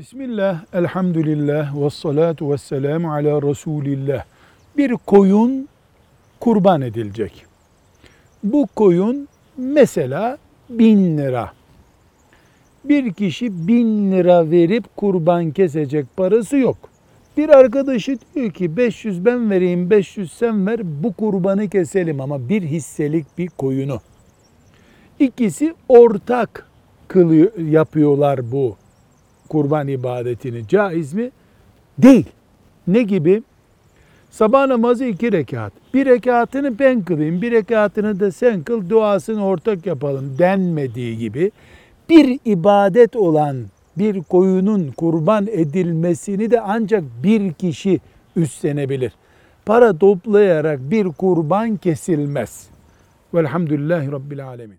Bismillah, elhamdülillah, ve salatu ve selamu ala Resulillah. Bir koyun kurban edilecek. Bu koyun mesela bin lira. Bir kişi bin lira verip kurban kesecek parası yok. Bir arkadaşı diyor ki 500 ben vereyim 500 sen ver bu kurbanı keselim ama bir hisselik bir koyunu. İkisi ortak kılıyor, yapıyorlar bu kurban ibadetini. Caiz mi? Değil. Ne gibi? Sabah namazı iki rekat. Bir rekatını ben kılayım, bir rekatını da sen kıl, duasını ortak yapalım denmediği gibi bir ibadet olan bir koyunun kurban edilmesini de ancak bir kişi üstlenebilir. Para toplayarak bir kurban kesilmez. Velhamdülillahi Rabbil Alemin.